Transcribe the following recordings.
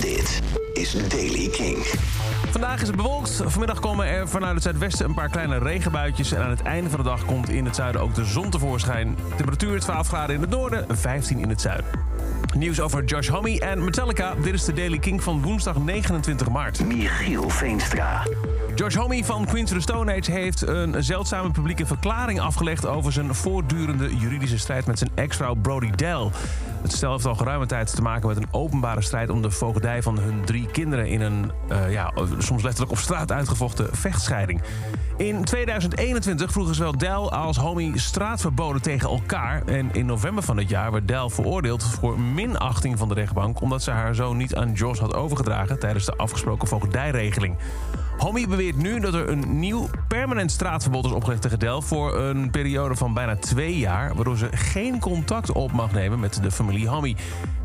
Dit is Daily King. Vandaag is het bewolkt. Vanmiddag komen er vanuit het zuidwesten een paar kleine regenbuitjes. En aan het einde van de dag komt in het zuiden ook de zon tevoorschijn. Temperatuur 12 graden in het noorden, 15 in het zuiden. Nieuws over Josh Homme en Metallica. Dit is de Daily King van woensdag 29 maart. Michiel Veenstra. Josh Homme van Queens of the Stone Age heeft een zeldzame publieke verklaring afgelegd over zijn voortdurende juridische strijd met zijn ex-vrouw Brody Dell. Het stel heeft al geruime tijd te maken met een openbare strijd om de voogdij van hun drie kinderen in een uh, ja, soms letterlijk op straat uitgevochten vechtscheiding. In 2021 vroegen zowel Dell als Homie straatverboden tegen elkaar. En in november van het jaar werd Dell veroordeeld voor minachting van de rechtbank... omdat ze haar zoon niet aan Josh had overgedragen tijdens de afgesproken voogdijregeling. Homie beweert nu dat er een nieuw permanent straatverbod is opgelegd tegen Del... voor een periode van bijna twee jaar... waardoor ze geen contact op mag nemen met de familie Homie.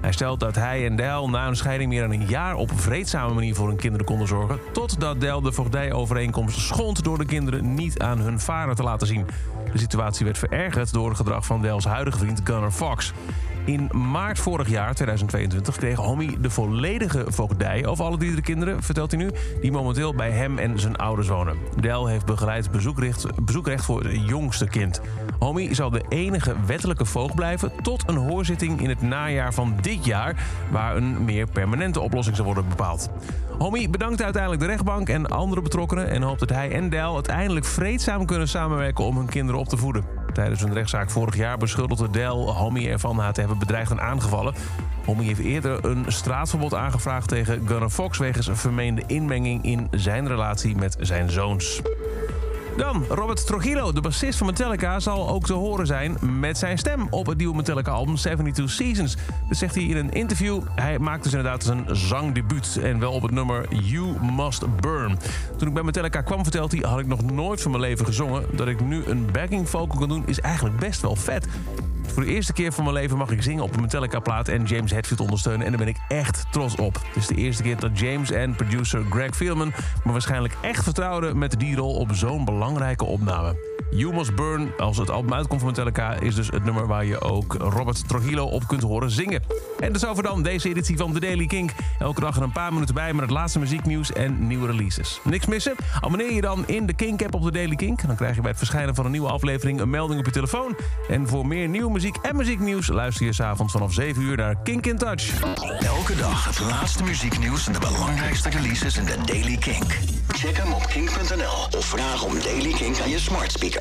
Hij stelt dat hij en Del na een scheiding meer dan een jaar... op vreedzame manier voor hun kinderen konden zorgen... totdat Del de voogdijovereenkomst schond... door de kinderen niet aan hun vader te laten zien. De situatie werd verergerd door het gedrag van Del's huidige vriend Gunnar Fox. In maart vorig jaar, 2022, kreeg Homie de volledige voogdij over alle drie de kinderen, vertelt hij nu, die momenteel bij hem en zijn ouders wonen. Del heeft begeleid bezoekrecht, bezoekrecht voor het jongste kind. Homie zal de enige wettelijke voogd blijven tot een hoorzitting in het najaar van dit jaar, waar een meer permanente oplossing zal worden bepaald. Homie bedankt uiteindelijk de rechtbank en andere betrokkenen en hoopt dat hij en Del uiteindelijk vreedzaam kunnen samenwerken om hun kinderen op te voeden. Tijdens een rechtszaak vorig jaar beschuldigde Del Homie ervan haar te hebben bedreigd en aangevallen. Homie heeft eerder een straatverbod aangevraagd tegen Gunnar Fox wegens een vermeende inmenging in zijn relatie met zijn zoons. Dan, Robert Trujillo, de bassist van Metallica, zal ook te horen zijn met zijn stem op het nieuwe Metallica-album 72 Seasons. Dat zegt hij in een interview. Hij maakt dus inderdaad zijn zangdebuut en wel op het nummer You Must Burn. Toen ik bij Metallica kwam, vertelt hij, had ik nog nooit van mijn leven gezongen. Dat ik nu een backing vocal kan doen is eigenlijk best wel vet. Voor de eerste keer van mijn leven mag ik zingen op een Metallica-plaat en James Hetfield ondersteunen. En daar ben ik echt trots op. Het is de eerste keer dat James en producer Greg Fielman me waarschijnlijk echt vertrouwden met die rol op zo'n belangrijke opname. You Must Burn, als het album uitkomt van Metallica... is dus het nummer waar je ook Robert Trujillo op kunt horen zingen. En dus over dan deze editie van The Daily Kink. Elke dag er een paar minuten bij met het laatste muzieknieuws en nieuwe releases. Niks missen? Abonneer je dan in de Kink-app op The Daily Kink. Dan krijg je bij het verschijnen van een nieuwe aflevering een melding op je telefoon. En voor meer nieuwe muziek en muzieknieuws... luister je s'avonds vanaf 7 uur naar Kink in Touch. Elke dag het laatste muzieknieuws en de belangrijkste releases in The Daily Kink. Check hem op kink.nl of vraag om Daily Kink aan je smart speaker.